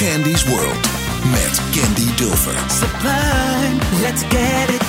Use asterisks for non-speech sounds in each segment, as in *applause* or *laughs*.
Candy's World met Candy Dulfer. Sublime, let's get it.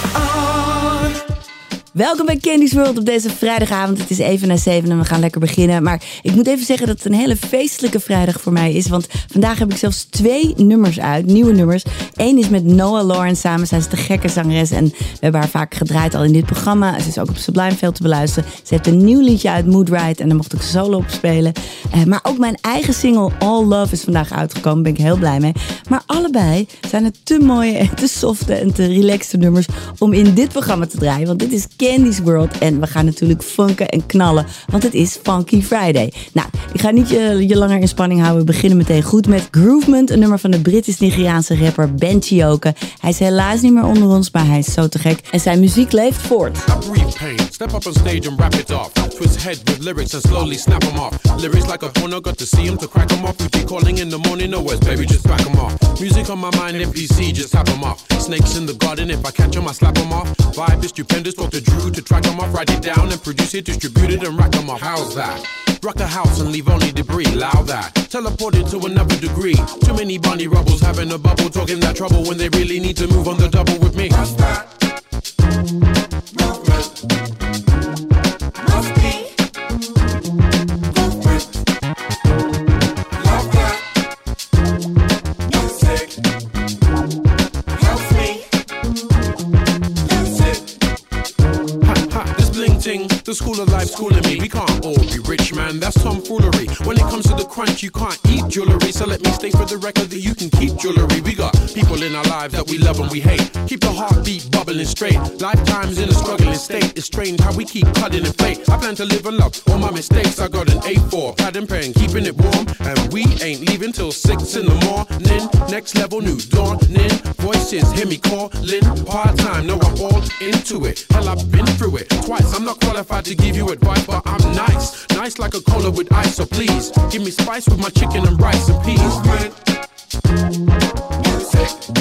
Welkom bij Candy's World op deze vrijdagavond. Het is even na zeven en we gaan lekker beginnen. Maar ik moet even zeggen dat het een hele feestelijke vrijdag voor mij is. Want vandaag heb ik zelfs twee nummers uit, nieuwe nummers. Eén is met Noah Lawrence samen. Zij is de gekke zangeres en we hebben haar vaak gedraaid al in dit programma. Ze is ook op Sublime veel te beluisteren. Ze heeft een nieuw liedje uit, Mood Ride. En daar mocht ik solo op spelen. Eh, maar ook mijn eigen single All Love is vandaag uitgekomen. Daar ben ik heel blij mee. Maar allebei zijn het te mooie en te softe en te relaxte nummers om in dit programma te draaien. Want dit is Candy's World. En we gaan natuurlijk funken en knallen, want het is Funky Friday. Nou, ik ga niet je, je langer in spanning houden. We beginnen meteen goed met Groovement, een nummer van de Britisch-Nigeriaanse rapper Ben Chioke. Hij is helaas niet meer onder ons, maar hij is zo te gek. En zijn muziek leeft voort. Step up on stage and wrap it off. Twist head with lyrics and slowly snap them off. Lyrics like a corner, got to see them to crack them off. We keep calling in the morning, no words, baby, just back them off. Music on my mind, NPC, just tap them off. Snakes in the garden, if I catch them, I slap them off. Vibe is stupendous, talk to To track them off. Write it down and produce it, distribute it and rack them off. How's that? Rock a house and leave only debris, loud that. Teleported to another degree. Too many bunny rubbles having a bubble, talking that trouble when they really need to move on the double with me. How's that? The school of life schooling me. We can't all be rich, man, that's tomfoolery. When it comes to the crunch, you can't eat jewelry. So let me state for the record that you can keep jewelry. We got people in our lives that we love and we hate. Keep the heartbeat bubbling straight. Lifetimes in a struggling state. It's strange how we keep cutting and fate. I plan to live and love all my mistakes. I got an A4, pad and pen, keeping it warm. And we ain't leaving till six in the morning. Next level, new dawning. Voices hear me calling. Part time, no, I'm all into it. Hell, I've been through it twice. I'm not qualified to give you advice, but I'm nice. Nice like a cola with ice, so please give me spice with my chicken and rice and peas. Movement. Music.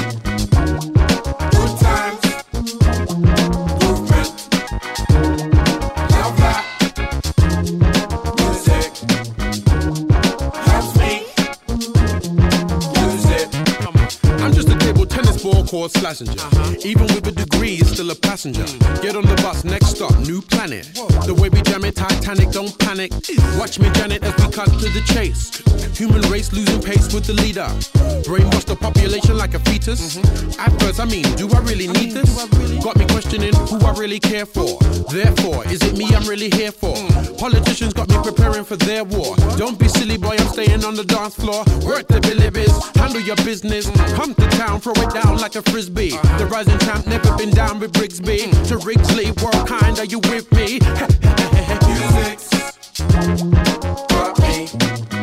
Tennis ball court slassenger. Even with a degree, it's still a passenger. Get on the bus, next stop, new planet. The way we jam it, Titanic, don't panic. Watch me, Janet, as we cut to the chase. Human race losing pace with the leader. Brainwash the population like a fetus. At first, I mean, do I really need this? Got me questioning who I really care for. Therefore, is it me I'm really here for? Politicians got me preparing for their war. Don't be silly, boy, I'm staying on the dance floor. Work the Biz, handle your business. Come to town, throw it down like a frisbee. The rising champ never been down with Brigsby. To Wrigsley, world kind, are you with me? *laughs* Music's me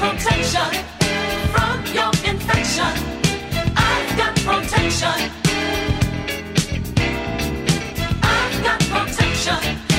protection from your infection. I've got protection. I've got protection.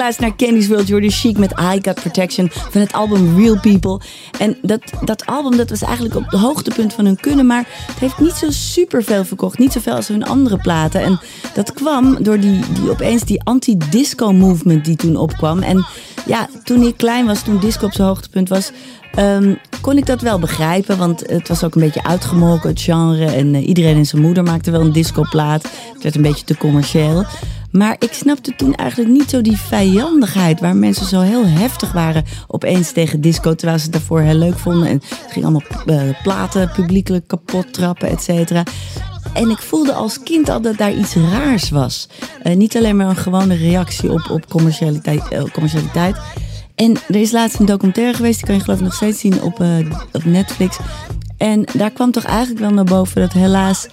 Luistert naar Candy's World. Jordan Chic met I Got Protection van het album Real People. En dat, dat album dat was eigenlijk op het hoogtepunt van hun kunnen. Maar het heeft niet zo super veel verkocht. Niet zoveel als hun andere platen. En dat kwam door die, die opeens die anti-disco movement die toen opkwam. En ja, toen ik klein was, toen disco op zijn hoogtepunt was... ehm, kon ik dat wel begrijpen, want het was ook een beetje uitgemolken, het genre. En eh, iedereen en zijn moeder maakte wel een discoplaat. Het werd een beetje te commercieel. Maar ik snapte toen eigenlijk niet zo die vijandigheid... waar mensen zo heel heftig waren opeens tegen disco... terwijl ze het daarvoor heel leuk vonden. En ze gingen allemaal eh, platen publiekelijk kapot trappen, et cetera. En ik voelde als kind al dat daar iets raars was. Eh, niet alleen maar een gewone reactie op, op commercialiteit, eh, commercialiteit. En er is laatst een documentaire geweest, die kan je geloof ik nog steeds zien op, op Netflix. En daar kwam toch eigenlijk wel naar boven dat helaas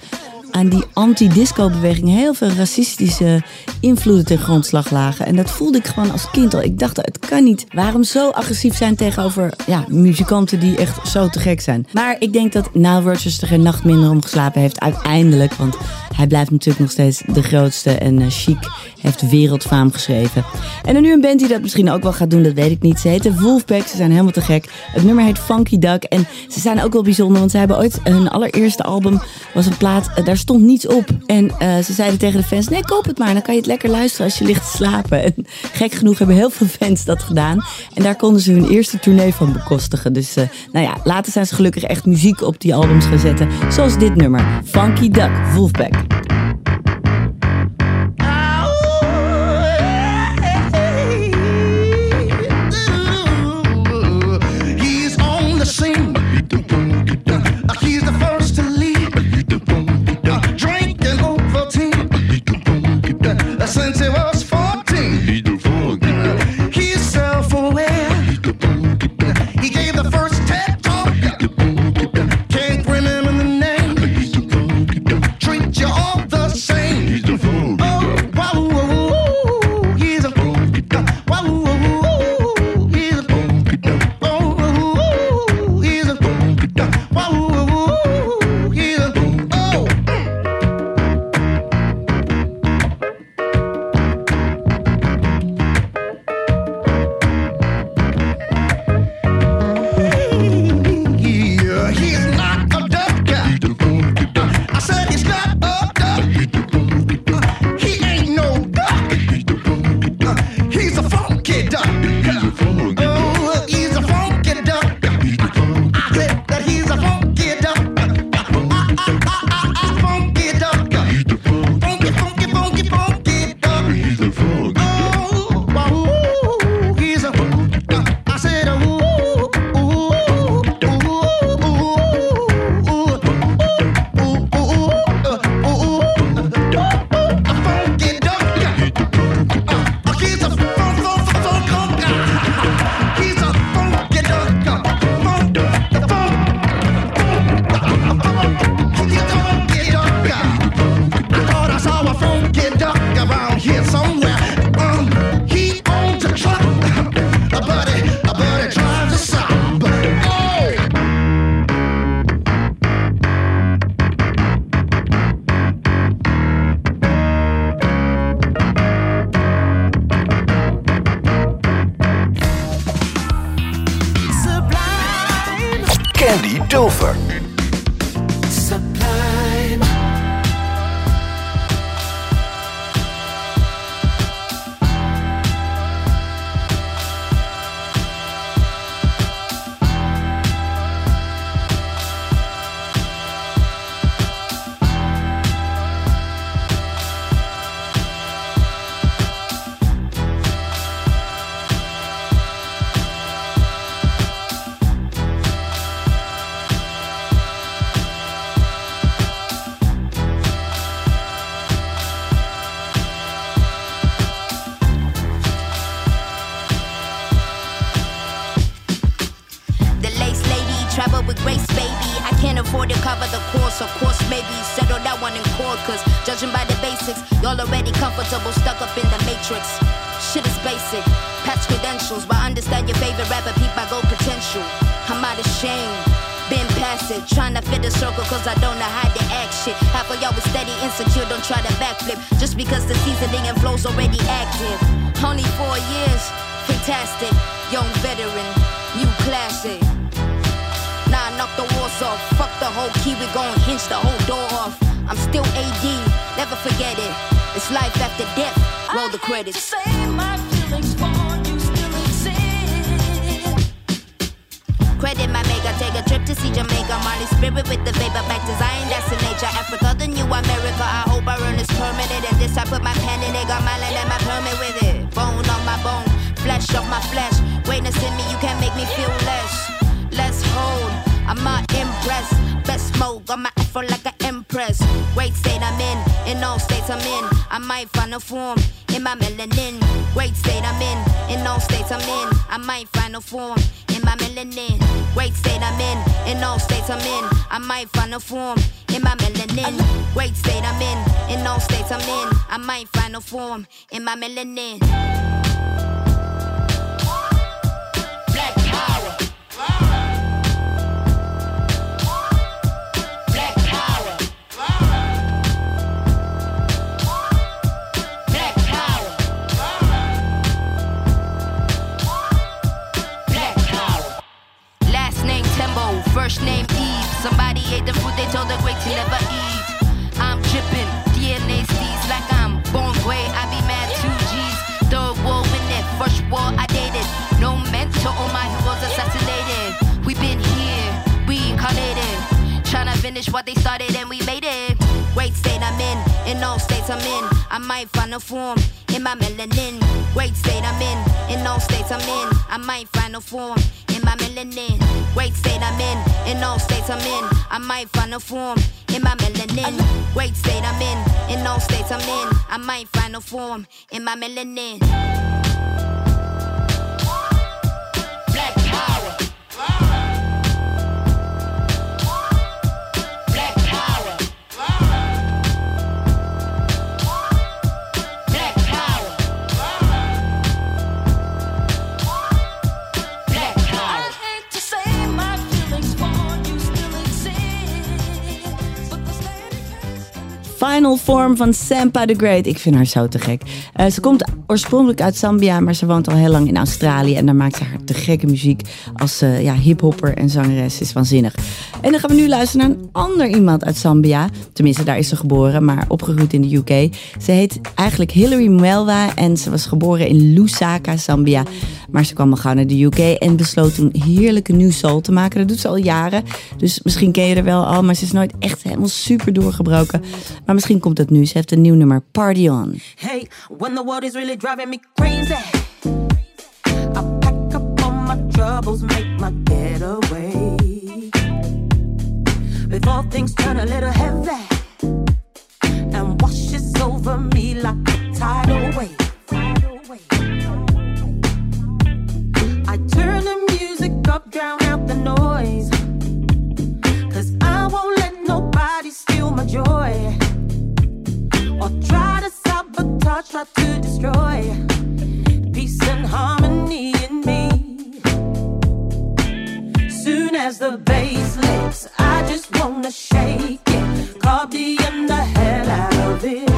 aan die anti-disco-beweging heel veel racistische invloeden ten grondslag lagen. En dat voelde ik gewoon als kind al. Ik dacht, het kan niet. Waarom zo agressief zijn tegenover ja, muzikanten die echt zo te gek zijn? Maar ik denk dat Nile Rodgers er geen nacht minder om geslapen heeft uiteindelijk. Want hij blijft natuurlijk nog steeds de grootste en eh, chic heeft wereldfaam geschreven. En dan nu een band die dat misschien ook wel gaat doen, dat weet ik niet. Ze heten Wolfpack, ze zijn helemaal te gek. Het nummer heet Funky Duck en ze zijn ook wel bijzonder, want ze hebben ooit hun allereerste album was een plaat, eh, daar stond niets op. En eh, ze zeiden tegen de fans, nee koop het maar, dan kan je het lekker luisteren als je ligt te slapen. En gek genoeg hebben heel veel fans dat gedaan. En daar konden ze hun eerste tournee van bekostigen. Dus nou ja, later zijn ze gelukkig echt muziek op die albums gaan zetten. Zoals dit nummer, Funky Duck, Wolfpack. He's but understand your favorite rapper, peep my gold potential. I'm out of shame. Been past it, trying to fit the circle cause I don't know how to act shit. Half of y'all was steady, insecure, don't try to backflip. Just because the seasoning and flow's already active. Only four years, fantastic. Young veteran, new classic. Nah, knock the walls off. Fuck the whole key, we gon' hinge the whole door off. I'm still AD, never forget it. It's life after death. Roll the credits. Credit my maker, take a trip to see Jamaica. Marley spirit with the vapor back design, that's the nature. Africa, the new America. I hope I earn this permanent. And this I put my pen in it, got my land and my permit with it. Bone on my bone, flesh of my flesh. Greatness in me, you can't make me feel less. Let's hold, I'm not impressed. Best smoke, got my afro like an empress. Great state I'm in, in all states I'm in. I might find a form in my melanin. Great state I'm in, in all states I'm in. I might find a form in my melanin. Great state I'm in, in all states I'm in. I might find a form in my melanin. Great state I'm in, in all states I'm in. I might find a form in my melanin. Black power. First name Eve. Somebody ate the food they told the great to never eat. I'm dripping, DNA seeds like I'm born great. I be mad two G's. Third war in it, first war I dated. No mentor, all my heroes assassinated. We been here, we reincarnated. Tryna finish what they started and we made it. Great state I'm in, in all states I'm in. I might find a form in my melanin. Great state I'm in, in all states I'm in. I might find a form in my melanin. Great state I'm in, in all states I'm in. I might find a form in my melanin. Great state I'm in, in all states I'm in. I might find a form in my melanin. Black power. Final Form van Sampa the Great. Ik vind haar zo te gek. Eh, ze komt oorspronkelijk uit Zambia, maar ze woont al heel lang in Australië. En daar maakt ze haar te gekke muziek als eh, ja, hiphopper en zangeres. Is waanzinnig. En dan gaan we nu luisteren naar een ander iemand uit Zambia. Tenminste, daar is ze geboren, maar opgegroeid in de UK. Ze heet eigenlijk Hilary Mwelwa en ze was geboren in Lusaka, Zambia. Maar ze kwam al gauw naar de UK en besloot toen heerlijke new soul te maken. Dat doet ze al jaren. Dus misschien ken je er wel al, maar ze is nooit echt helemaal super doorgebroken. Maar misschien komt het nu. Ze heeft een nieuw nummer, Party On. Hey, when the world is really driving me crazy, I pack up all my troubles, make my getaway. Before things turn a little heavy and washes over me like a tidal wave. I turn the music up, drown out the noise. Cause I won't let nobody steal my joy or try to sabotage, try to destroy peace and harmony in me. Soon as the bass lifts, I just wanna shake it, copying the hell out of it.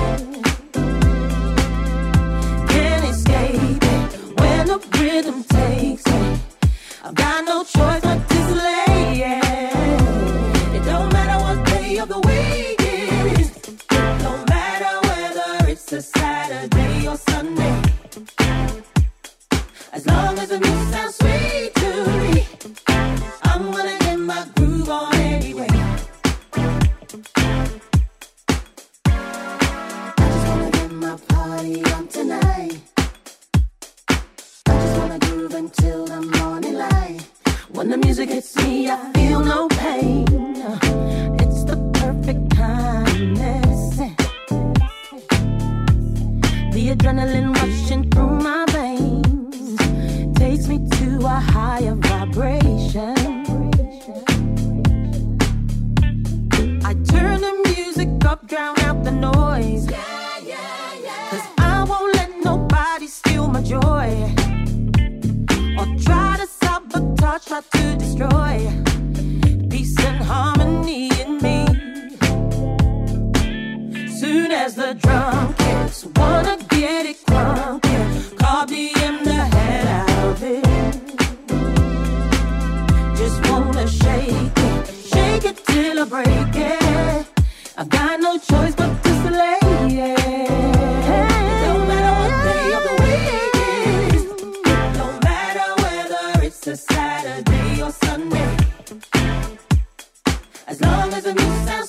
Can't escape it when the rhythm takes me. I've got no choice but adrenaline rushing through my to a higher vibration. I turn the music up, drown out the noise. Cause I won't let nobody steal my joy. Or try to sabotage, try to destroy. Peace and harmony in me. Soon as the drum hits, wanna get it crunk. Call me it till I break it. I got no choice but to slay it. a Saturday or Sunday. As long as the new sounds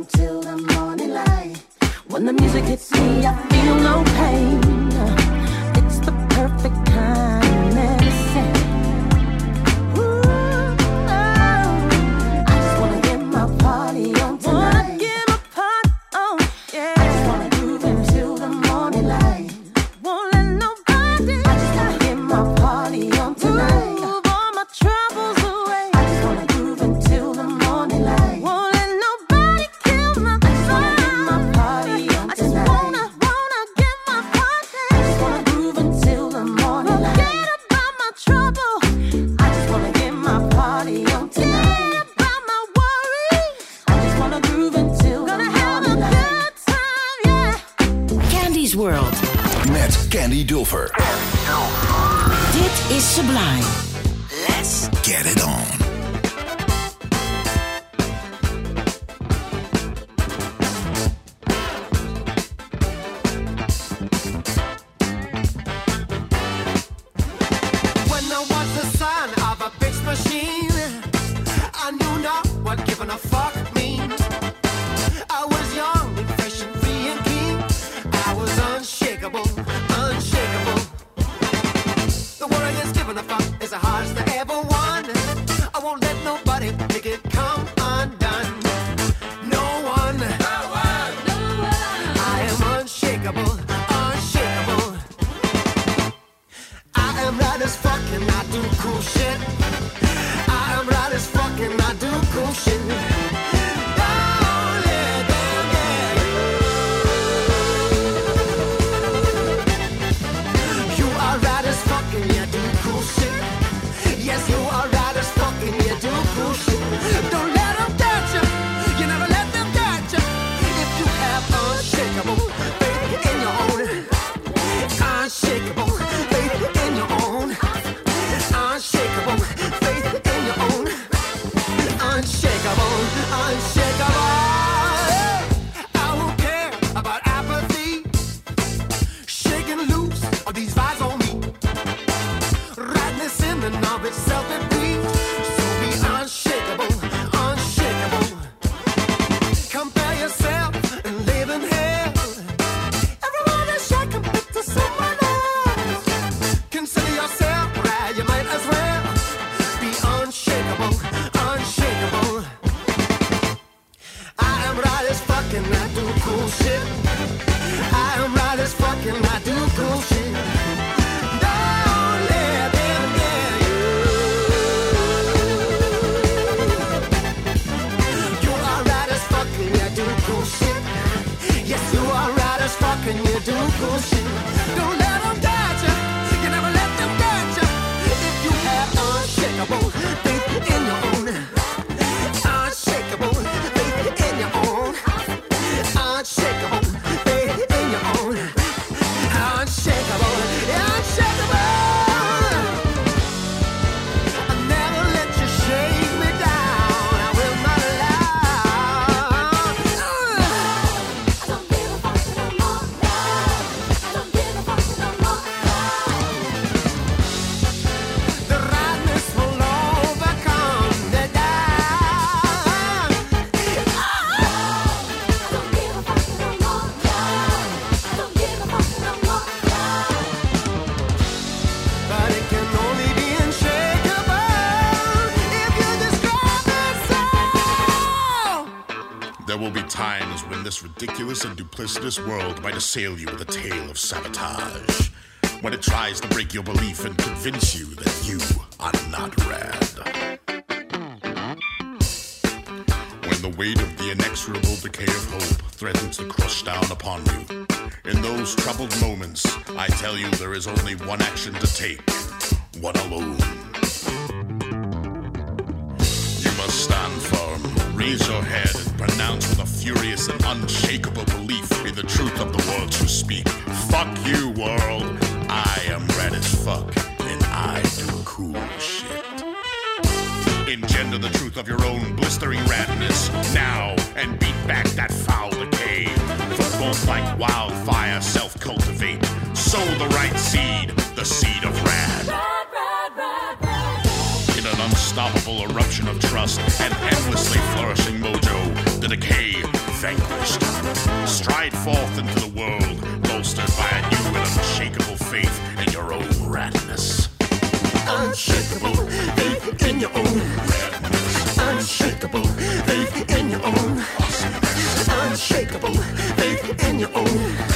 until the morning light. When the music hits me, I feel no pain. bullshit. Don't this world might assail you with a tale of sabotage. When it tries to break your belief and convince you that you are not rad. When the weight of the inexorable decay of hope threatens to crush down upon you, in those troubled moments, I tell you there is only one action to take, one alone. Raise your head, and pronounce with a furious and unshakable belief in the truth of the words you speak. Fuck you, world. I am red as fuck, and I do cool shit. Engender the truth of your own blistering radness now and beat back that foul decay. For both like wildfire self cultivate. Sow the right seed, the seed of rad. Unstoppable eruption of trust and endlessly flourishing mojo, the decay vanquished. Stride forth into the world, bolstered by a new and unshakable faith in your own radness. Unshakable faith in your own radness. Unshakable faith in your own. Unshakable faith in your own.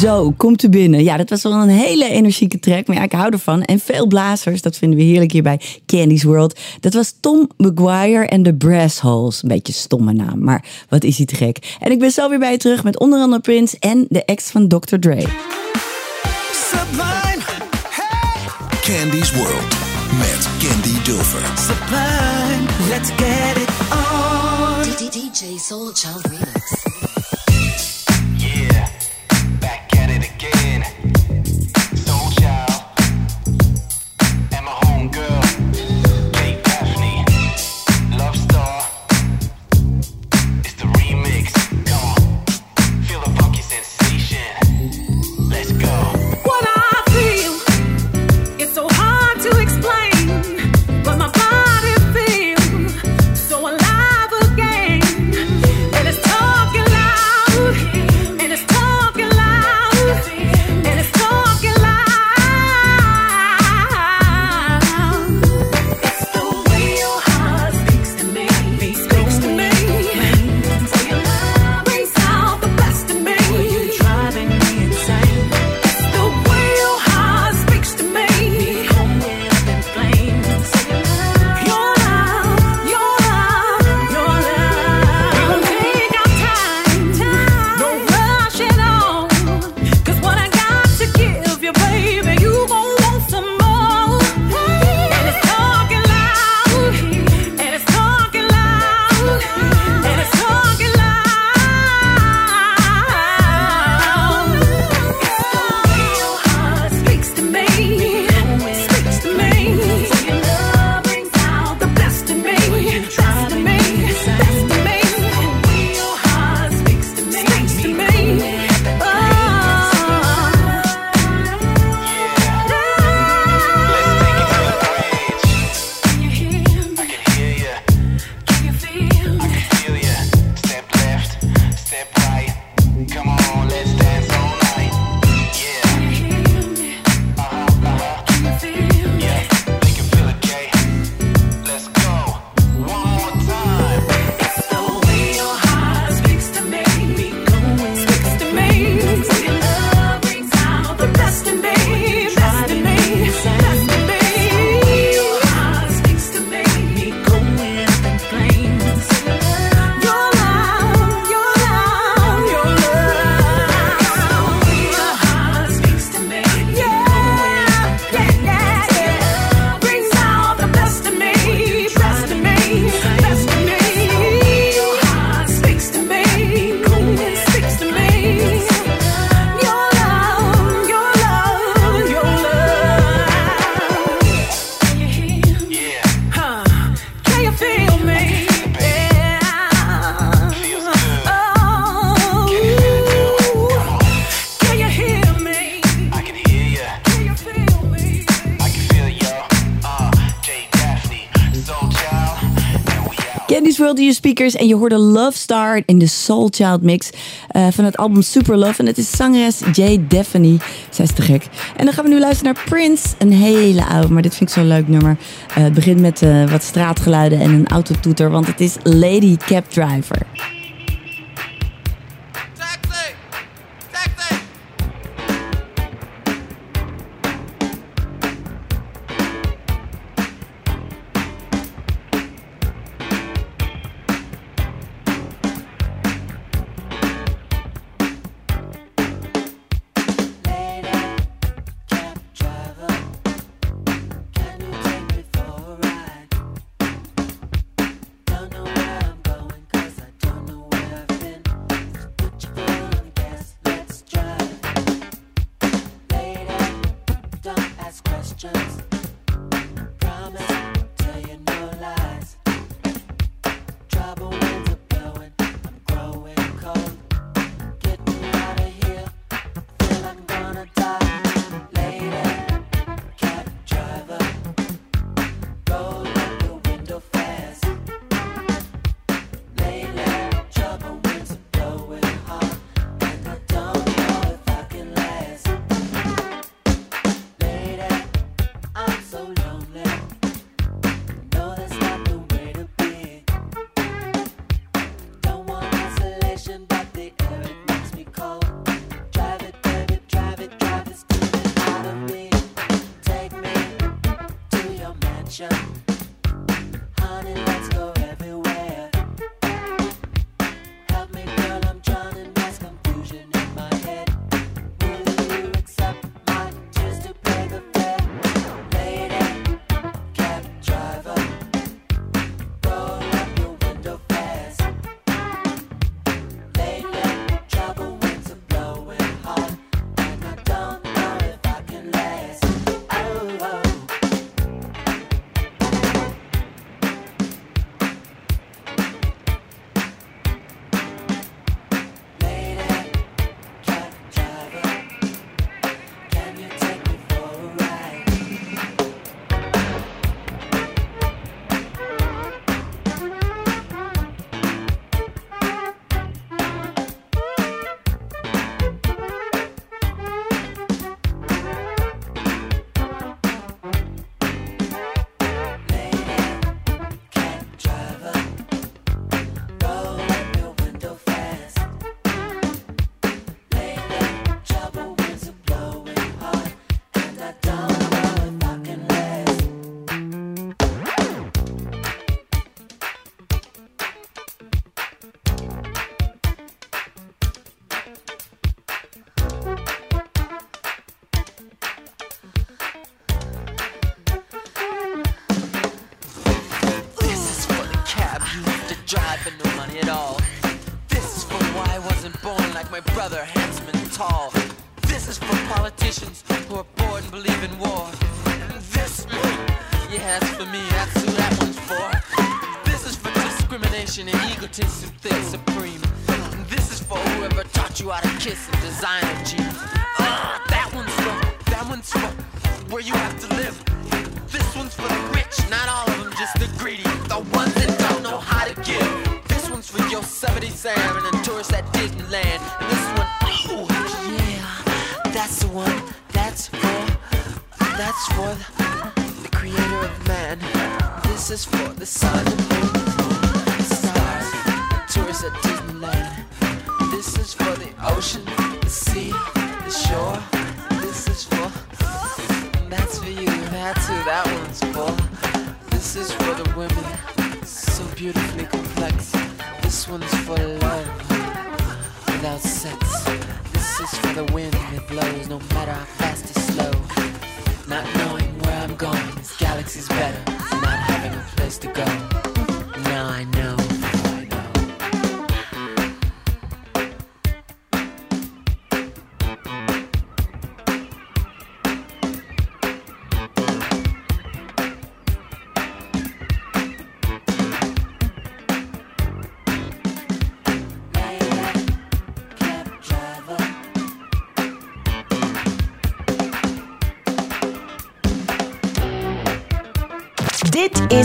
Zo, komt u binnen. Ja, dat was wel een hele energieke track. Maar ja, ik hou ervan. En veel blazers, dat vinden we heerlijk hier bij Candy's World. Dat was Tom McGuire en de Brass Holes. Een beetje stomme naam, maar wat is hij te gek. En ik ben zo weer bij je terug met onder andere Prince en de ex van Dr. Dre. Sublime, Candy's World met Candy Dulfer. sublime, let's get it on. DJ Soul Child Remix. speakers en je hoorde Love Star in de Soul Child mix eh, van het album Super Love. En het is zangeres Jay Daphne. Zij is te gek. En dan gaan we nu luisteren naar Prince, een hele oude, maar dit vind ik zo'n leuk nummer. Eh, het begint met eh, wat straatgeluiden en een autotoeter, want het is Lady Cab Driver.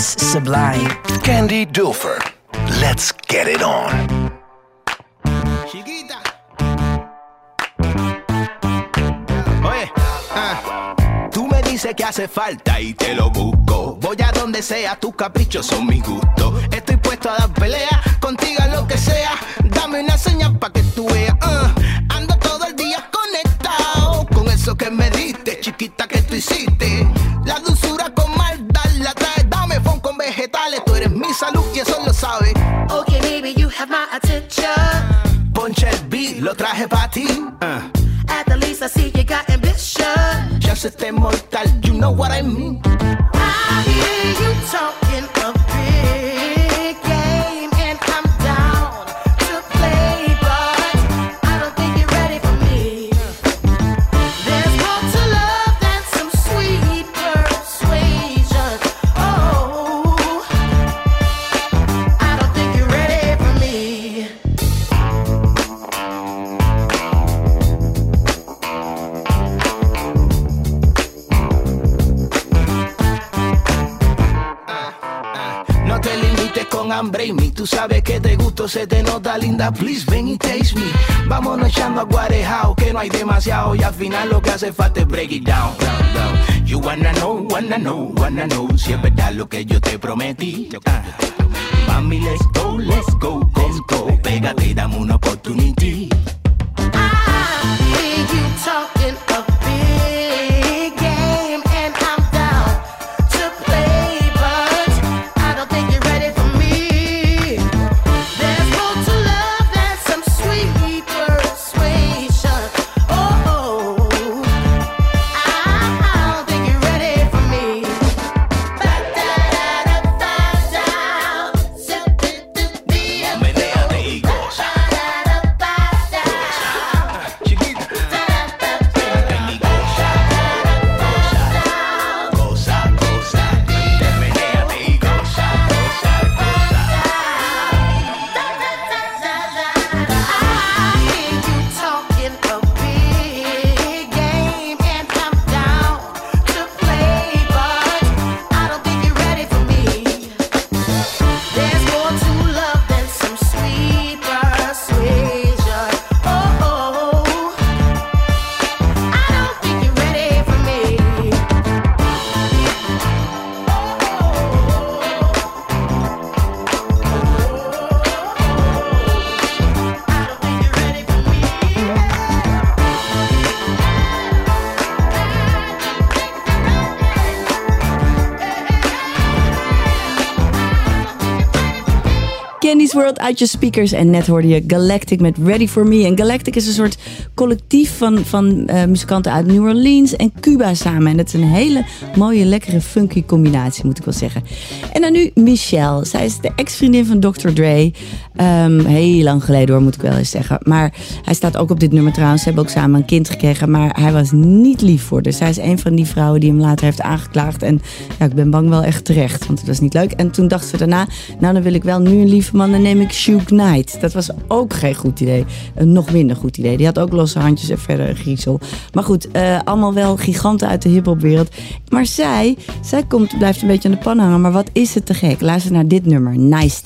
sublime. Candy Doofer, let's get it on. Chiquita. Oye, ah, tú me dices que hace falta y te lo busco. Voy a donde sea, tus caprichos son mi gusto. Estoy puesto a dar pelea, contigo a lo que sea. Dame una señal pa' que tú veas. Ah. Lo traje pa' ti. ah. At the least, I see you got ambition. Ya se esté mortal, you know what I mean. Se te nota linda. Please ven y taste me. Vámonos echando aguarejao, que no hay demasiado. Y al final lo que hace falta es break it down. You wanna know, wanna know, wanna know. Si es verdad lo que yo te prometí. Ah. Mami, let's go, let's go con todo. Pégate y dame una opportunity. Uit je speakers. En net hoorde je Galactic met Ready For Me. En Galactic is een soort van, van eh, muzikanten uit New Orleans en Cuba samen. En dat is een hele mooie, lekkere, funky combinatie, moet ik wel zeggen. En dan nu Michelle. Zij is de ex-vriendin van Dr. Dre. Ehm, heel lang geleden hoor, moet ik wel eens zeggen. Maar hij staat ook op dit nummer trouwens. Ze hebben ook samen een kind gekregen. Maar hij was niet lief voor haar. Zij is een van die vrouwen die hem later heeft aangeklaagd. En ja, ik ben bang wel echt terecht. Want het was niet leuk. En toen dacht ze daarna, nou dan wil ik wel nu een lieve man. Dan neem ik Suge Knight. Dat was ook geen goed idee. Een nog minder goed idee. Die had ook losse handjes verder een griezel. Maar goed, eh, allemaal wel giganten uit de hiphopwereld. Maar zij, zij komt, blijft een beetje aan de pan hangen. Maar wat is het te gek? Luister naar dit nummer, Nice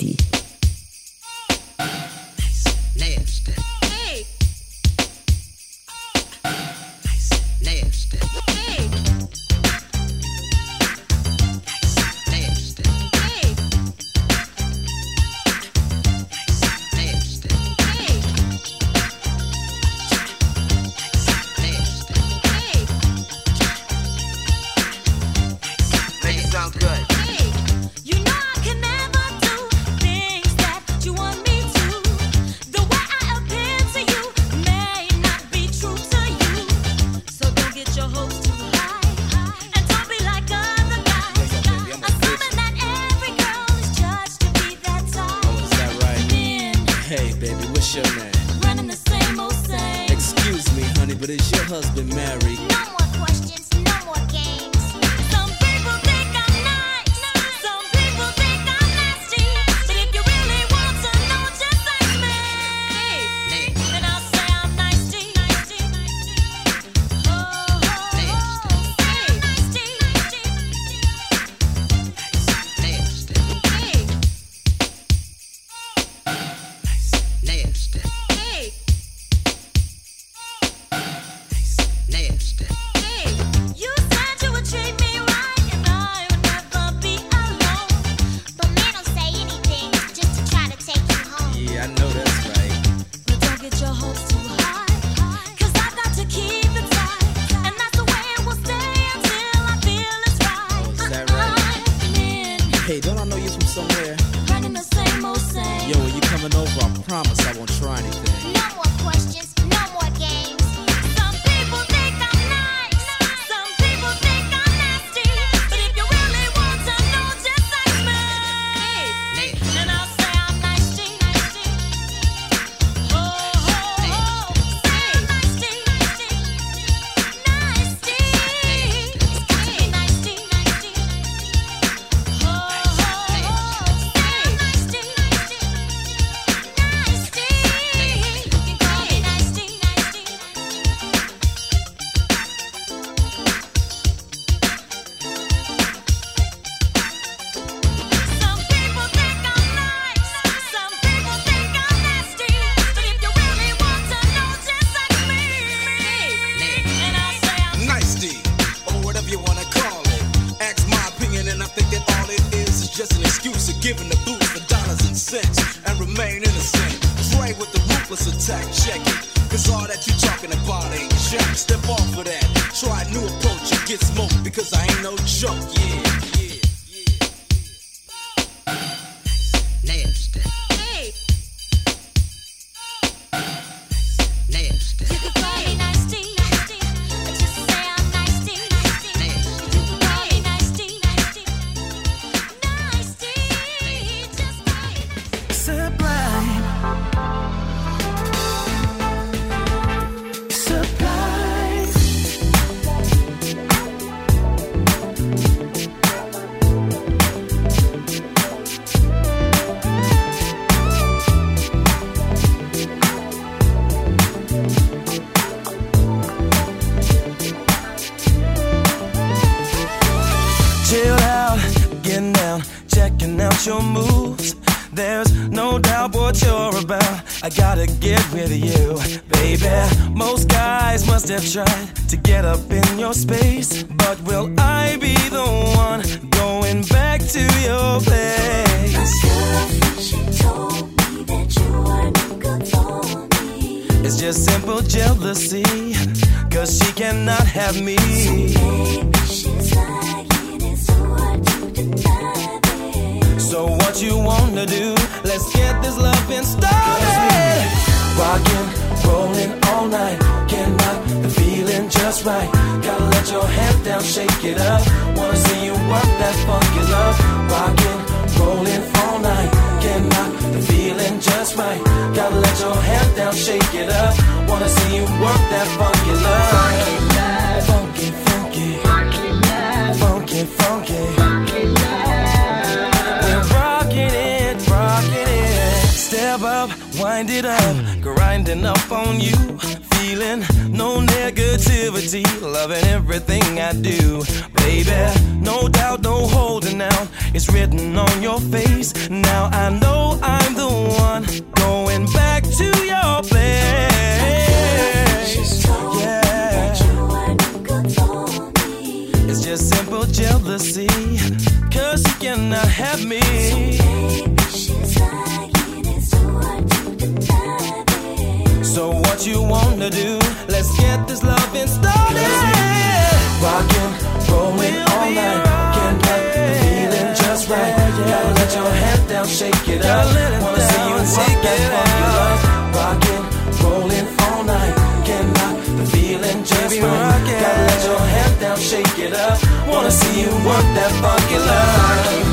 it up. Wanna see you work that funky love, Rockin', rollin' all night. Can't knock the feeling just right. Gotta let your head down, shake it up. Wanna see you work that funky love.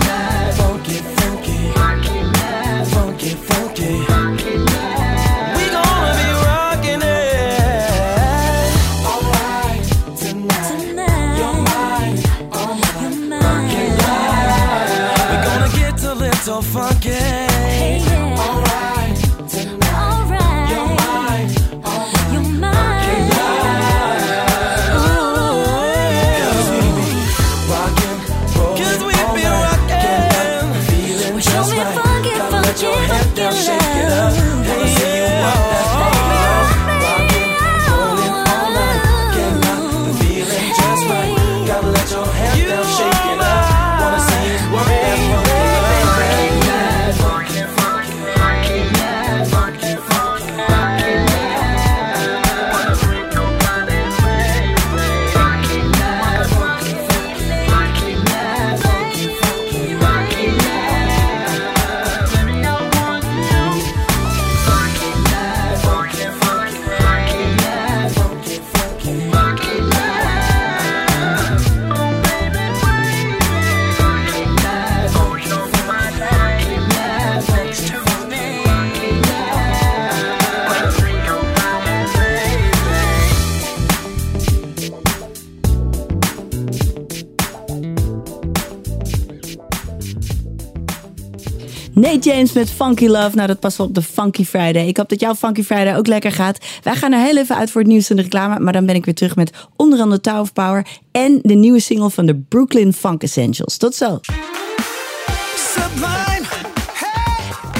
James met Funky Love. Nou, dat past op de Funky Friday. Ik hoop dat jouw Funky Friday ook lekker gaat. Wij gaan er heel even uit voor het nieuws en de reclame. Maar dan ben ik weer terug met onder andere Tower of Power. En de nieuwe single van de Brooklyn Funk Essentials. Tot zo.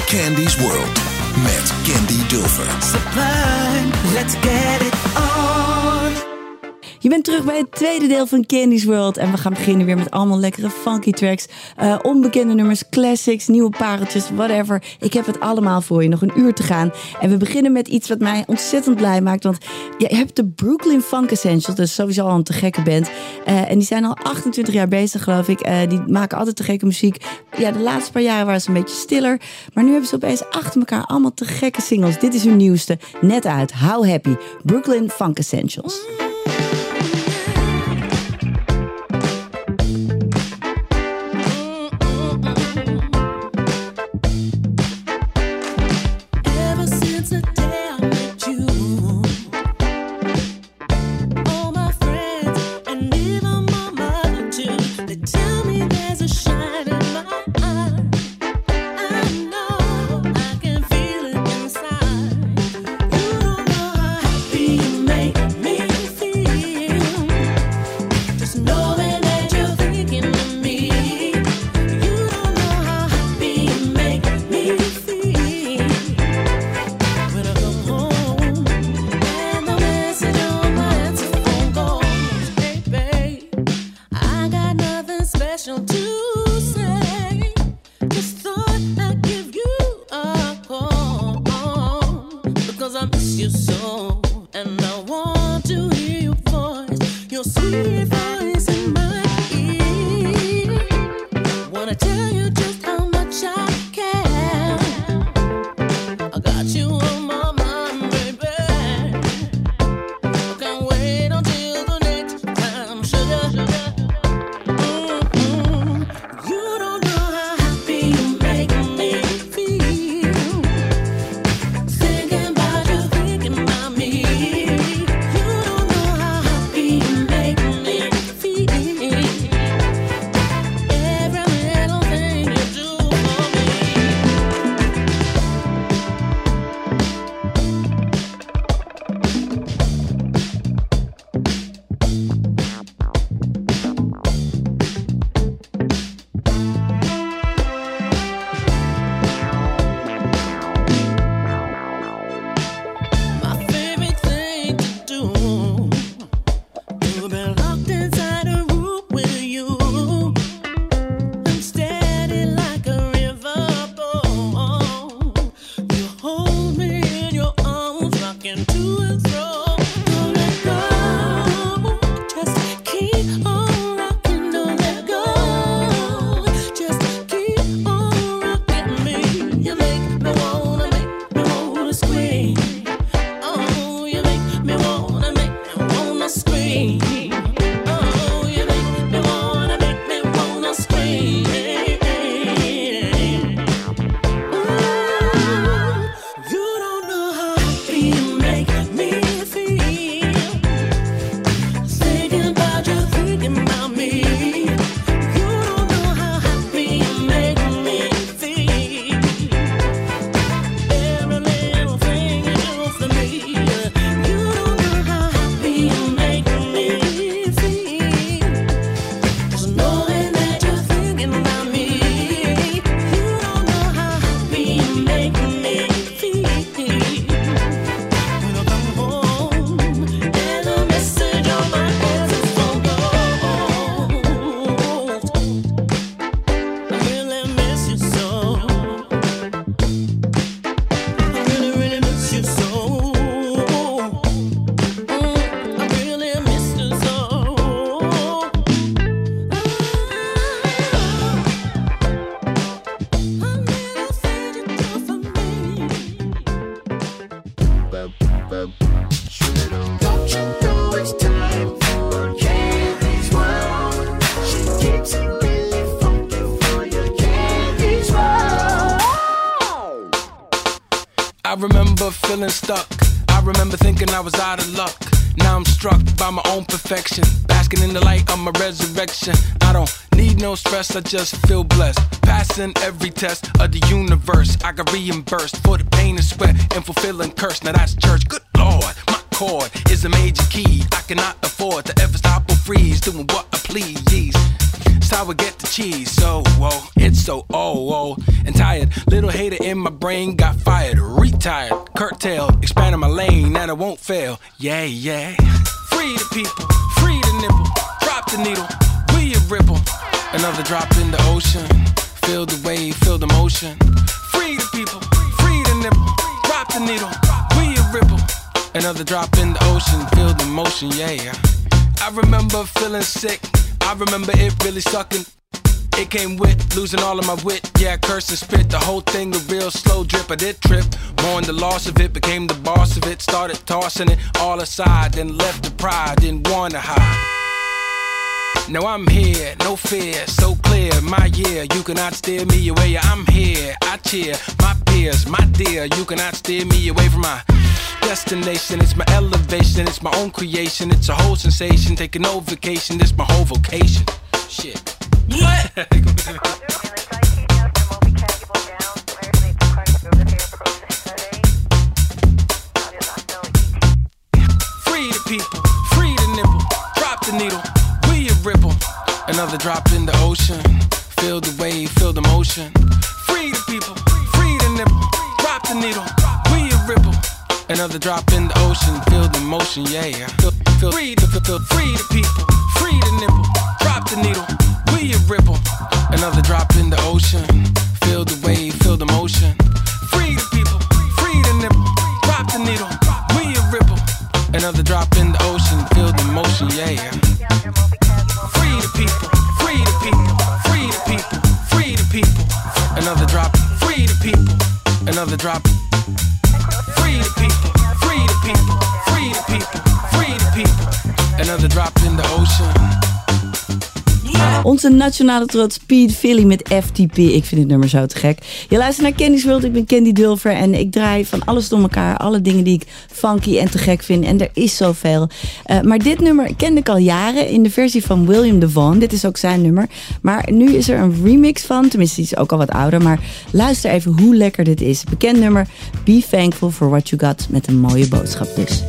Candy's World. Met Candy Dover. Let's get. Je bent terug bij het tweede deel van Candy's World. En we gaan beginnen weer met allemaal lekkere funky tracks. Eh, onbekende nummers, classics, nieuwe pareltjes, whatever. Ik heb het allemaal voor je. Nog een uur te gaan. En we beginnen met iets wat mij ontzettend blij maakt. Want je hebt de Brooklyn Funk Essentials. Dus sowieso al een te gekke band. Eh, en die zijn al 28 jaar bezig, geloof ik. Eh, die maken altijd te gekke muziek. Ja, de laatste paar jaren waren ze een beetje stiller. Maar nu hebben ze opeens achter elkaar allemaal te gekke singles. Dit is hun nieuwste. Net uit. How Happy. Brooklyn Funk Essentials. I just feel blessed. Passing every test of the universe. I got reimbursed for the pain and sweat and fulfilling curse. Now that's church. Good lord, my chord is a major key. I cannot afford to ever stop or freeze. Doing what I please. It's how I get the cheese. So, whoa, it's so oh, oh, and tired. Little hater in my brain got fired, retired, curtailed, expanding my lane, and I won't fail. Yeah, yeah. Free the people, free the nipple, drop the needle, we a ripple. Another drop in the ocean. Feel the wave, feel the motion. Free the people, free the nipple. Drop the needle, we a ripple. Another drop in the ocean, feel the motion, yeah. I remember feeling sick. I remember it really sucking. It came with losing all of my wit. Yeah, curse and spit. The whole thing a real slow drip. I did trip. Mourn the loss of it. Became the boss of it. Started tossing it all aside. Then left the pride. Didn't wanna hide. Now I'm here, no fear, so clear. My year, you cannot steer me away. I'm here, I cheer my peers, my dear. You cannot steer me away from my destination. It's my elevation, it's my own creation. It's a whole sensation. Taking no vacation, it's my whole vocation. Shit. What? *laughs* Free the people, free the nipple, drop the needle, ripple. Another drop in the ocean, feel the wave, feel the motion. Free the people, free the nipple, drop the needle, we a ripple. Another drop in the ocean, feel the motion, yeah. Feel, feel, free the, feel, feel, free the people, free the nipple, drop the needle, we a ripple. Another drop in the ocean, feel the wave, feel the motion. Free the people, free the nipple, drop the needle, we a ripple. Another drop in the ocean, feel the motion, yeah. Another drop. Onze nationale trots Pete Philly met FTP. Ik vind het nummer zo te gek. Je luistert naar Candy's World. Ik ben Candy Dulver. En ik draai van alles door elkaar. Alle dingen die ik funky en te gek vind. En er is zoveel. Eh, maar dit nummer kende ik al jaren in de versie van William DeVaughn. Dit is ook zijn nummer. Maar nu is er een remix van. Tenminste, die is ook al wat ouder. Maar luister even hoe lekker dit is. Bekend nummer Be Thankful for What You Got. Met een mooie boodschap dus.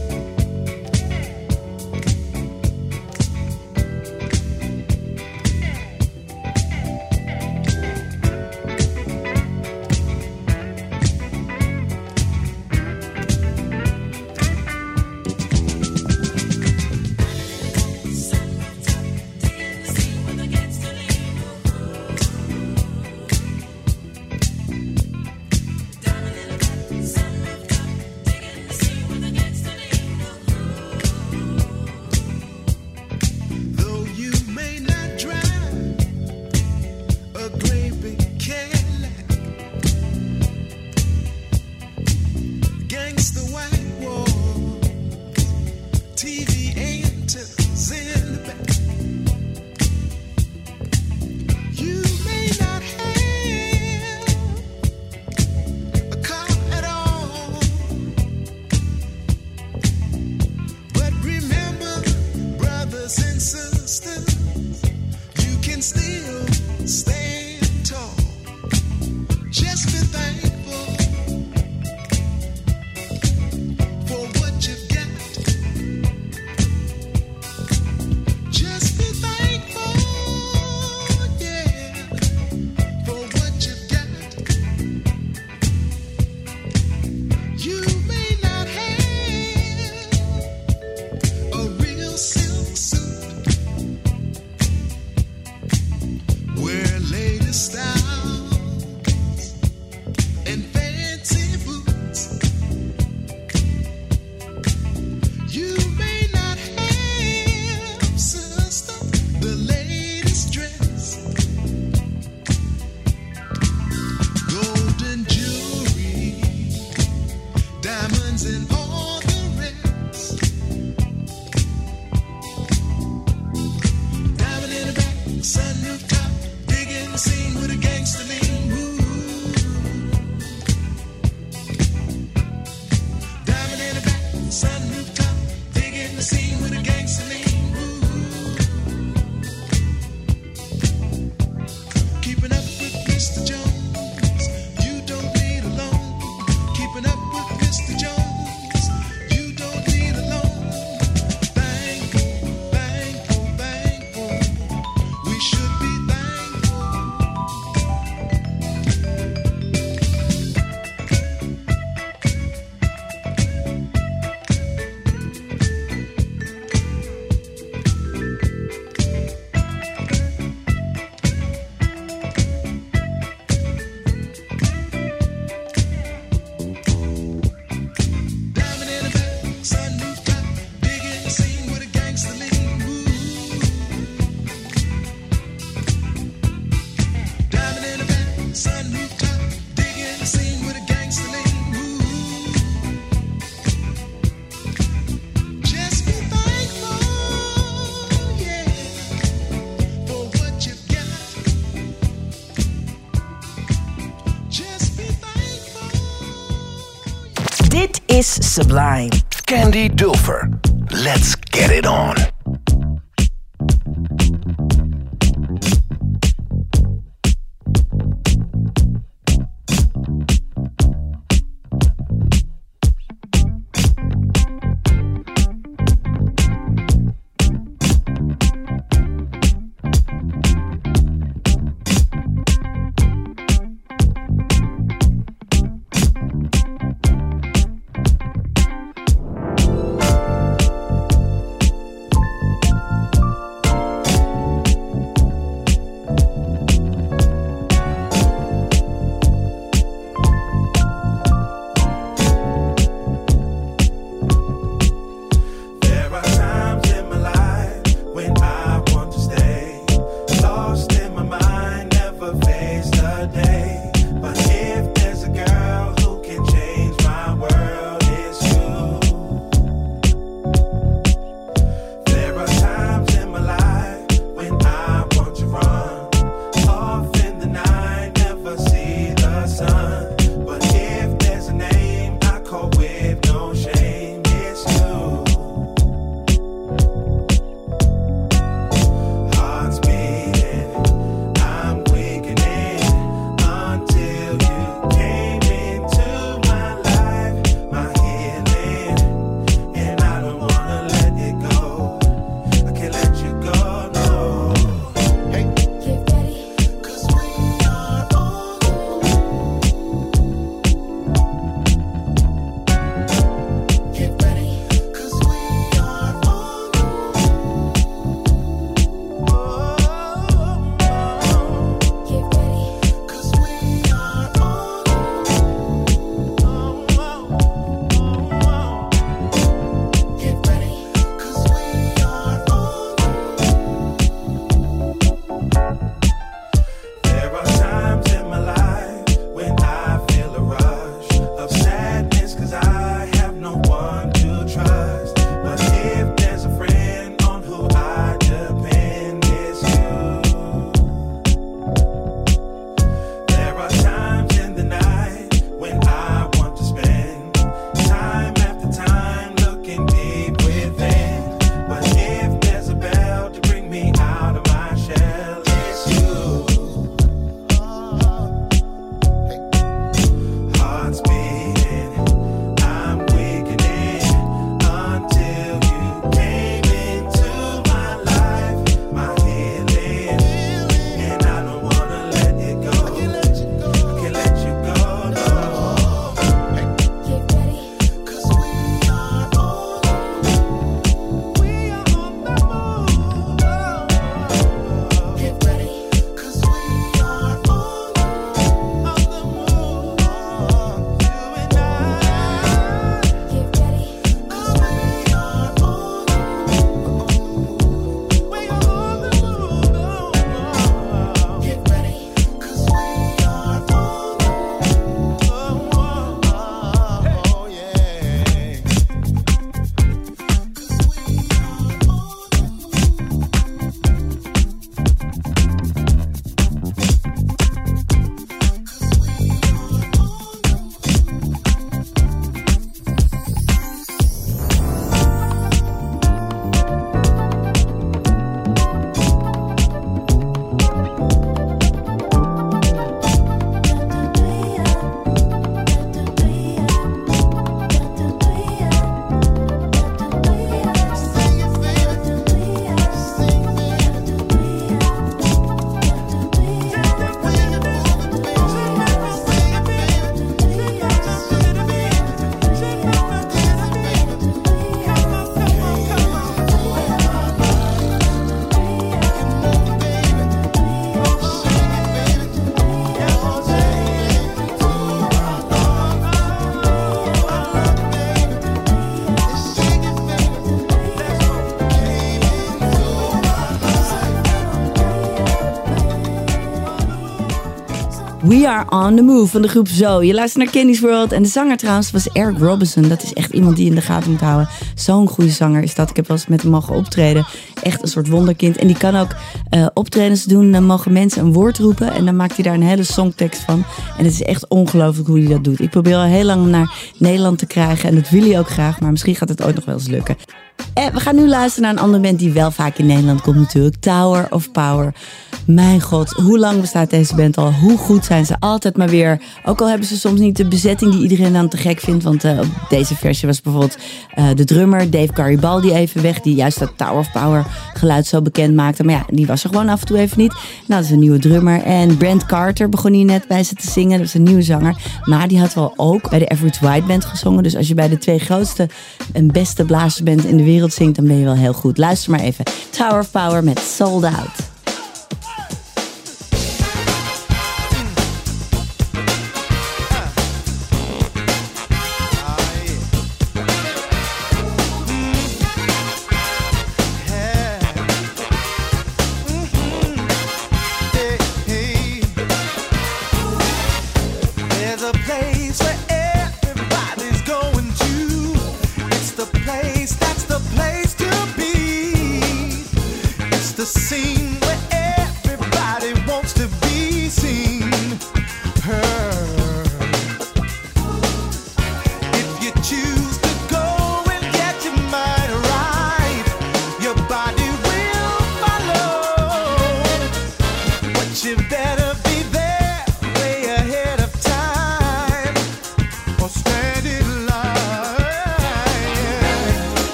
Is sublime. Candy Dulfer. Let's get it on. We Are On The Move van de groep Zo. Je luistert naar Candy's World. En de zanger trouwens was Eric Robinson. Dat is echt iemand die in de gaten moet houden. Zo'n goede zanger is dat. Ik heb wel eens met hem mogen optreden. Echt een soort wonderkind. En die kan ook eh, optredens doen. Dan mogen mensen een woord roepen. En dan maakt hij daar een hele songtekst van. En het is echt ongelooflijk hoe hij dat doet. Ik probeer al heel lang naar Nederland te krijgen. En dat wil hij ook graag. Maar misschien gaat het ooit nog wel eens lukken. En we gaan nu luisteren naar een andere band die wel vaak in Nederland komt natuurlijk. Tower of Power. Mijn god, hoe lang bestaat deze band al? Hoe goed zijn ze altijd maar weer? Ook al hebben ze soms niet de bezetting die iedereen dan te gek vindt. Want eh, op deze versie was bijvoorbeeld eh, de drummer Dave Garibaldi even weg. Die juist dat Tower of Power geluid zo bekend maakte. Maar ja, die was er gewoon af en toe even niet. Nou, dat is een nieuwe drummer. En Brent Carter begon hier net bij ze te zingen. Dat is een nieuwe zanger. Maar die had wel ook bij de Average White Band gezongen. Dus als je bij de twee grootste en beste blazersband in de wereld zingt, dan ben je wel heel goed. Luister maar even. Tower of Power met Sold Out.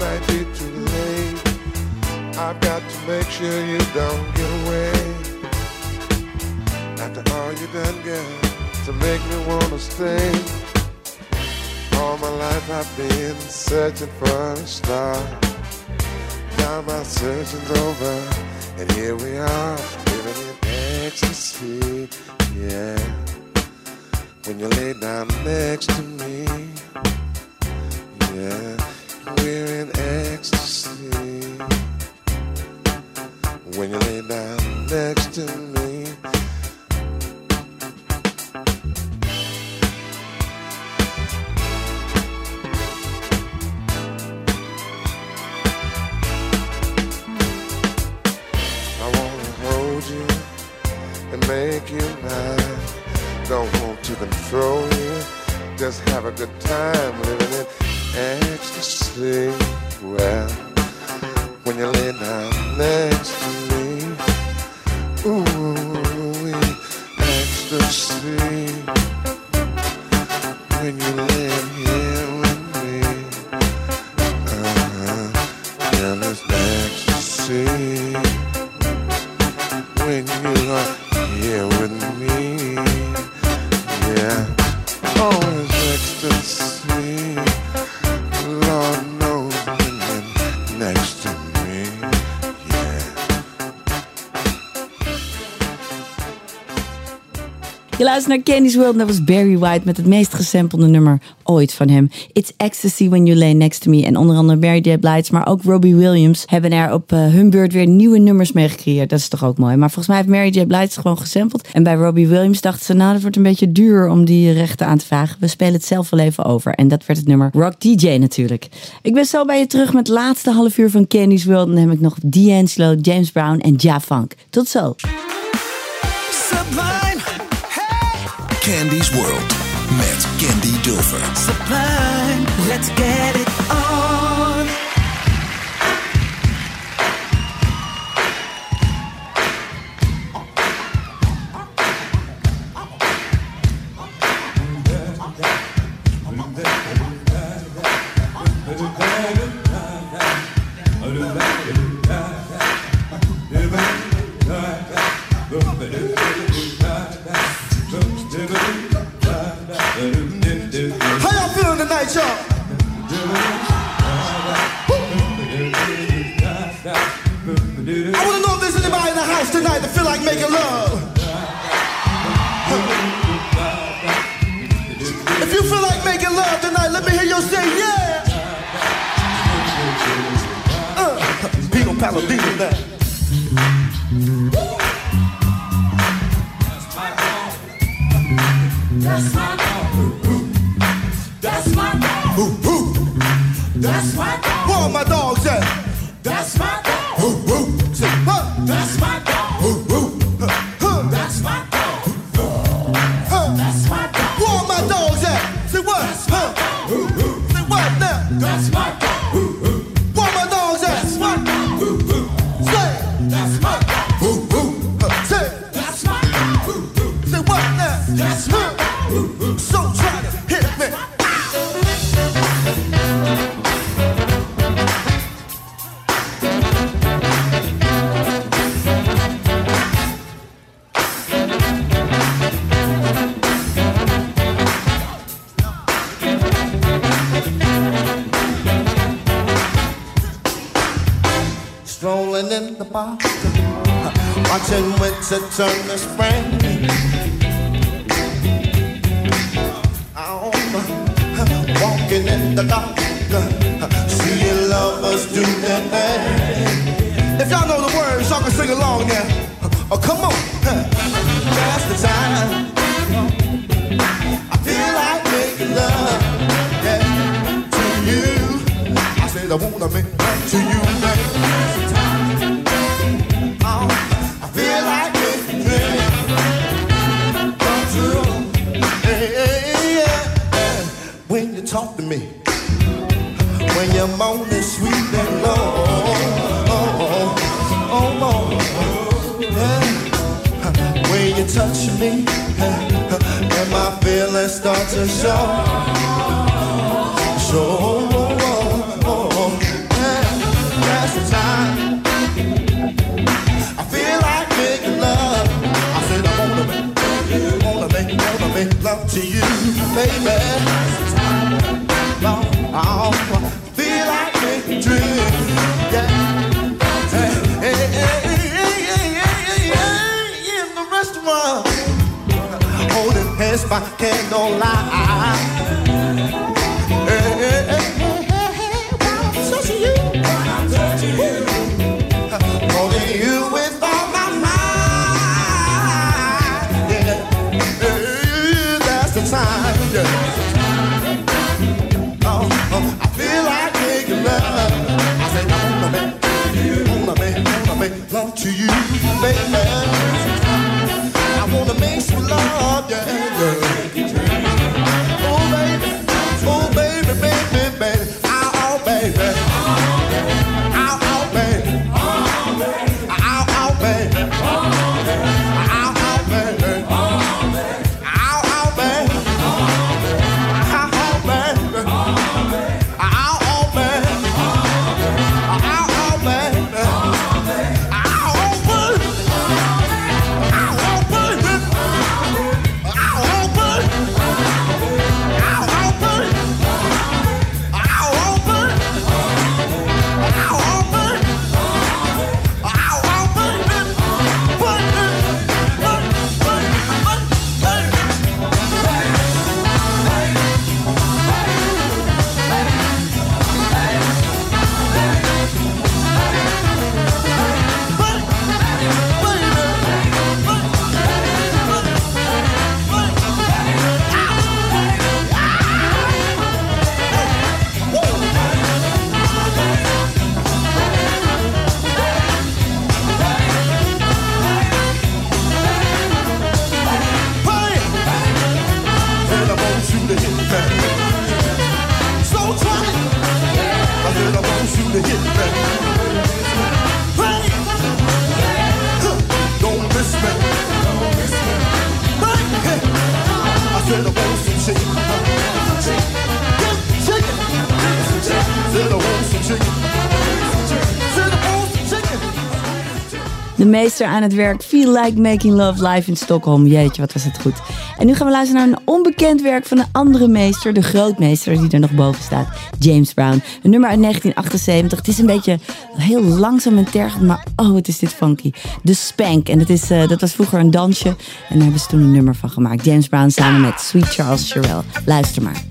Might be too late. I've got to make sure you don't get away. After all you done, girl, to make me wanna stay. All my life I've been searching for a star. Now my searching's over, and here we are, living in ecstasy, yeah. When you lay down next to me, yeah, we're in ecstasy. When you lay down next to me. I wanna hold you and make you mine. Don't want to control you, just have a good time living in ecstasy. Well, when you lay down next to me, ooh, ecstasy. When you Naar Candy's World en dat was Barry White met het meest gesampelde nummer ooit van hem. It's Ecstasy When You Lay Next To Me. En onder andere Mary J. Blige, maar ook Robbie Williams hebben er op eh, hun beurt weer nieuwe nummers mee gecreëerd. Dat is toch ook mooi. Maar volgens mij heeft Mary J. Blige het gewoon gesampled. En bij Robbie Williams dachten ze, nou dat wordt een beetje duur om die rechten aan te vragen. We spelen het zelf wel even over. En dat werd het nummer Rock DJ natuurlijk. Ik ben zo bij je terug met het laatste half uur van Candy's World. En dan heb ik nog D'Angelo, James Brown en Ja Funk. Tot zo. Candy's World met Candy Dulfer. Sublime, let's get it on. I want to know if there's anybody in the house tonight that feel like making love. If you feel like making love tonight, let me hear you say yeah. Uh, Pino Palladino now. hey. Gisteren aan het werk. Feel like making love live in Stockholm. Jeetje, wat was het goed. En nu gaan we luisteren naar een onbekend werk van een andere meester. De grootmeester die er nog boven staat. James Brown. Een nummer uit 1978. Het is een beetje heel langzaam en tergend. Maar oh, wat is dit funky. De Spank. En dat, is, eh, dat was vroeger een dansje. En daar hebben ze toen een nummer van gemaakt. James Brown samen met Sweet Charles Sherrill. Luister maar.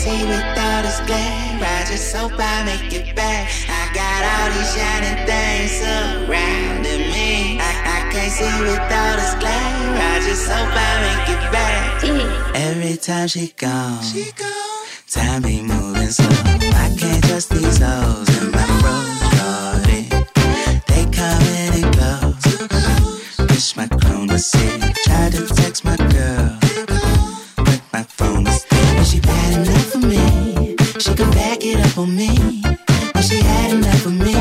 see without his glare. I just hope I make it back. I got all these shining things surrounding me. I, I can't see without his glare. I just hope I make it back. Every time she gone, she gone. Time be moving slow. I can't trust these hoes in my room. for me. And she had enough of me.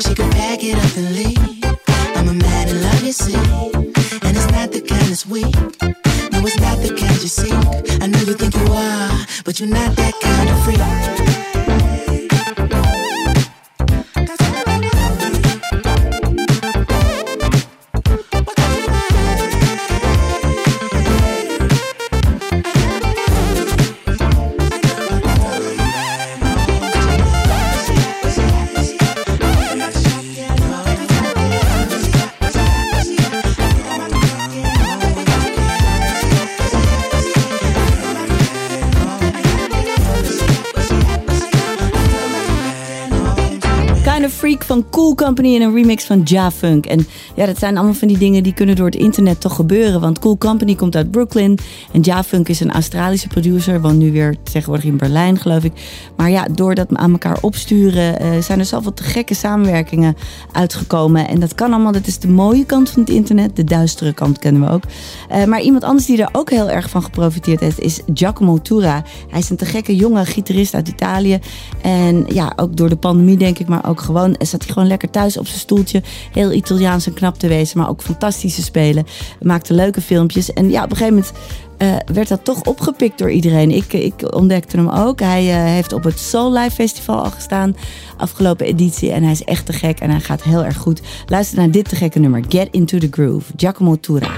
She could pack it up and leave. I'm a man in love, you see. And it's not the kind that's weak. No, it's not the kind you seek. I know you think you are, but you're not that kind. Company in een remix van Ja Funk. En ja, dat zijn allemaal van die dingen die kunnen door het internet toch gebeuren. Want Cool Company komt uit Brooklyn. En Ja Funk is een Australische producer, woont nu weer tegenwoordig in Berlijn, geloof ik. Maar ja, door dat aan elkaar opsturen eh, zijn er zoveel te gekke samenwerkingen uitgekomen. En dat kan allemaal, dat is de mooie kant van het internet. De duistere kant kennen we ook. Eh, maar iemand anders die er ook heel erg van geprofiteerd heeft, is Giacomo Tura. Hij is een te gekke jonge gitarist uit Italië. En ja, ook door de pandemie denk ik, maar ook gewoon zat hij gewoon lekker thuis op zijn stoeltje. Heel Italiaans en knap te wezen, maar ook fantastische spelen. Maakte leuke filmpjes. En ja, op een gegeven moment eh, werd dat toch opgepikt door iedereen. Ik, ik ontdekte hem ook. Hij eh, heeft op het Soul Live Festival al gestaan, afgelopen editie. En hij is echt te gek en hij gaat heel erg goed. Luister naar dit te gekke nummer, Get Into The Groove, Giacomo Tura.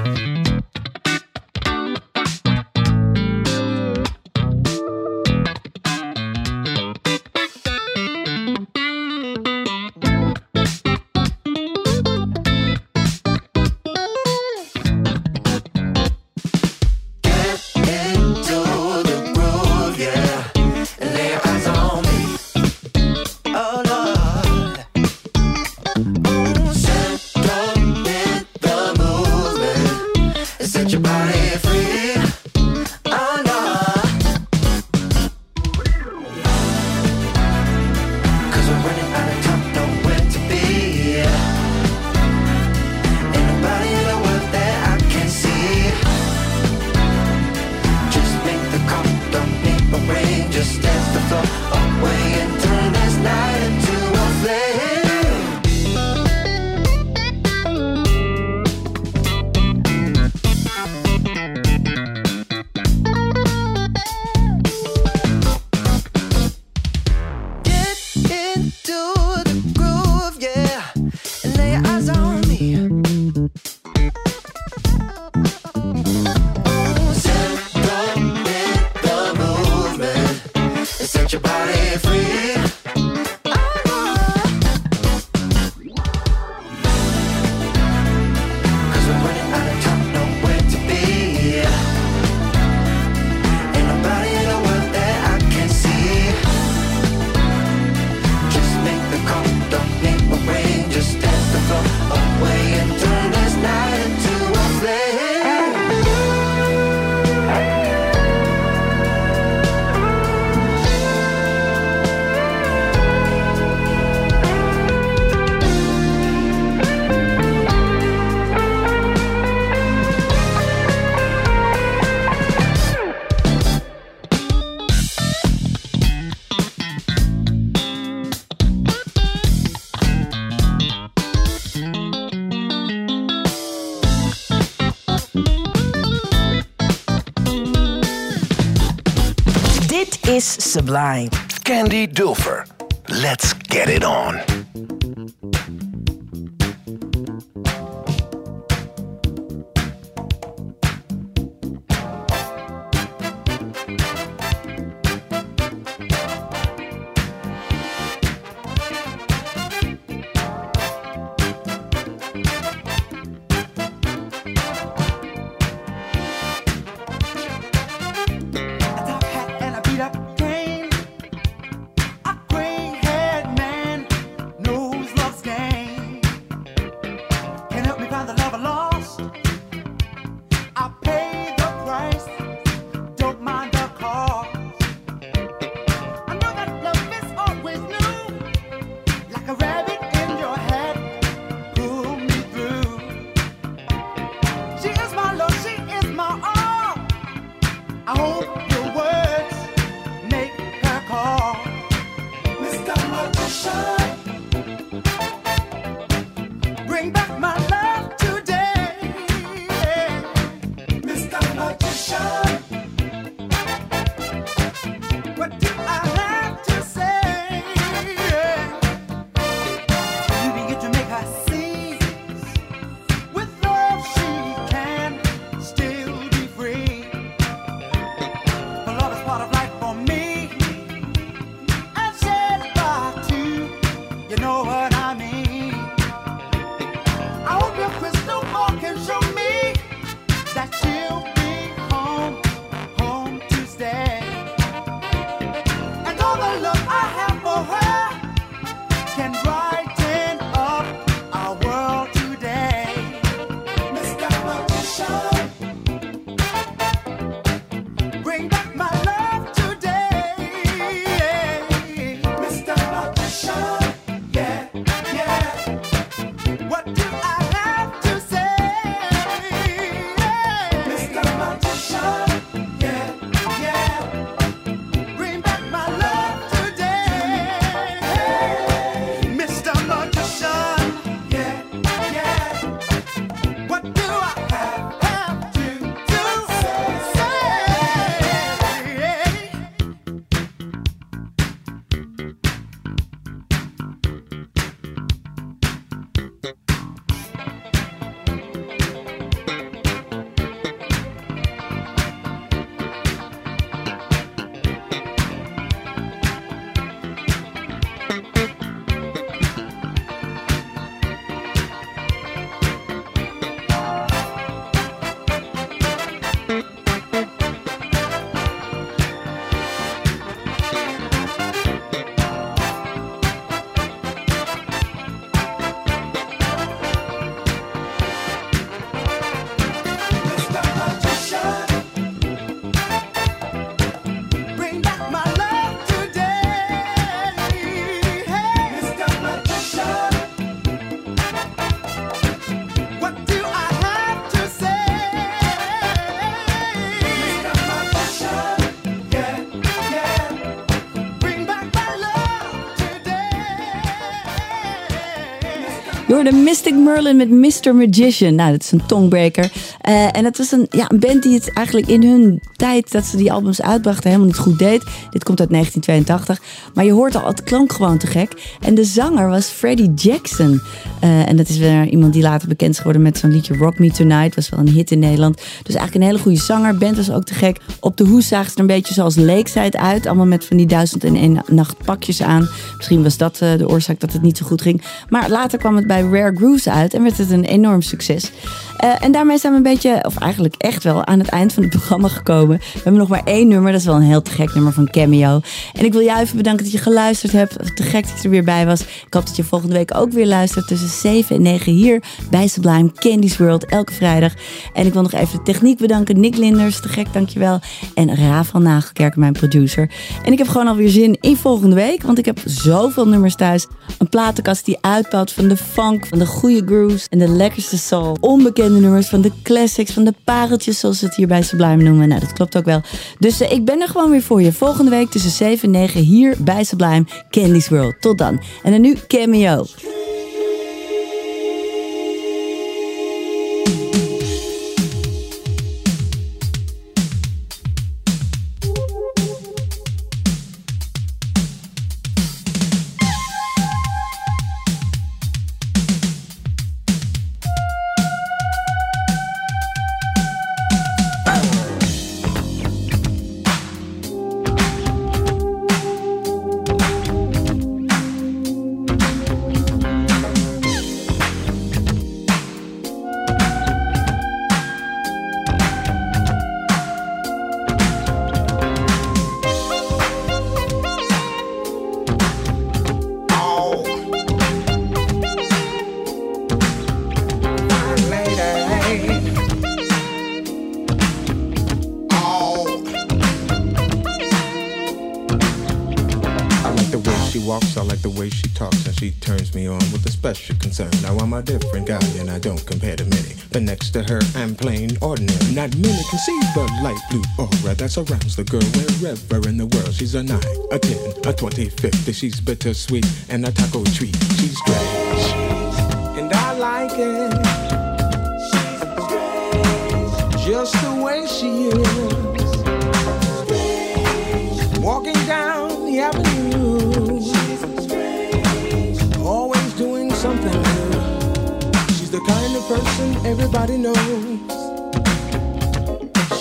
Sublime. Candy Dulfer. Hoorde Mystic Merlin met Mr. Magician. Nou, dat is een tongbreaker. Eh, en het was een, ja, een band die het eigenlijk in hun tijd dat ze die albums uitbrachten helemaal niet goed deed. Dit komt uit 1982. Maar je hoort al, het klonk gewoon te gek. En de zanger was Freddie Jackson. Eh, en dat is weer iemand die later bekend is geworden met zo'n liedje Rock Me Tonight. Was wel een hit in Nederland. Dus eigenlijk een hele goede zanger. Band was ook te gek. Op de hoes zagen ze er een beetje zoals Lakeside uit. Allemaal met van die duizend en één nacht pakjes aan. Misschien was dat eh, de oorzaak dat het niet zo goed ging. Maar later kwam het bij Rare Grooves uit en werd het een enorm succes. Eh, en daarmee zijn we een beetje, of eigenlijk echt wel, aan het eind van het programma gekomen. We hebben nog maar één nummer, dat is wel een heel te gek nummer van Cameo. En ik wil jou even bedanken dat je geluisterd hebt. Te gek dat je er weer bij was. Ik hoop dat je volgende week ook weer luistert tussen 7 en 9 hier bij Sublime Candy's World, elke vrijdag. En ik wil nog even de techniek bedanken. Nick Linders, te gek, dankjewel. En Rafael Nagelkerk, mijn producer. En ik heb gewoon alweer zin in volgende week, want ik heb zoveel nummers thuis. Een platenkast die uitbouwt van de funk, van de goede grooves en de lekkerste soul. Onbekende nummers, van de classics, van de pareltjes zoals ze het hier bij Sublime noemen. Nou, dat klopt ook wel. Dus eh, ik ben er gewoon weer voor je. Volgende week tussen 7 en 9 hier bij Sublime Candy's World. Tot dan. En dan nu Cameo. To her, I'm plain ordinary. Not many can see the light blue aura that surrounds the girl wherever in the world. She's a nine, a ten, a twenty, fifty. She's bittersweet and a taco treat. She's strange, and I like it. Person everybody knows.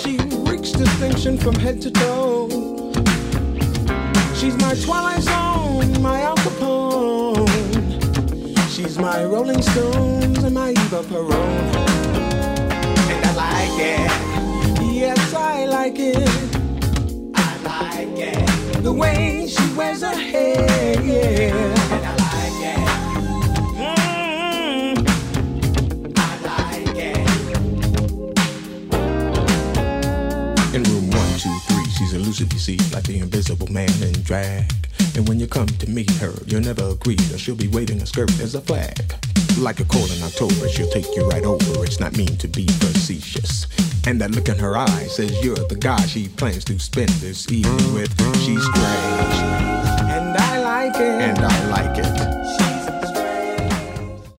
She reeks distinction from head to toe. She's my Twilight Zone, my Al Capone. She's my Rolling Stones and my Eva Peron. And I like it. Yes, I like it. I like it. The way she wears her hair. Like the invisible man in drag. And when you come to meet her, you'll never agree, that she'll be waving a skirt as a flag. Like a cold in October, she'll take you right over. It's not mean to be facetious. And that look in her eye says you're the guy she plans to spend this evening with. She's strange. And I like it. And I like it.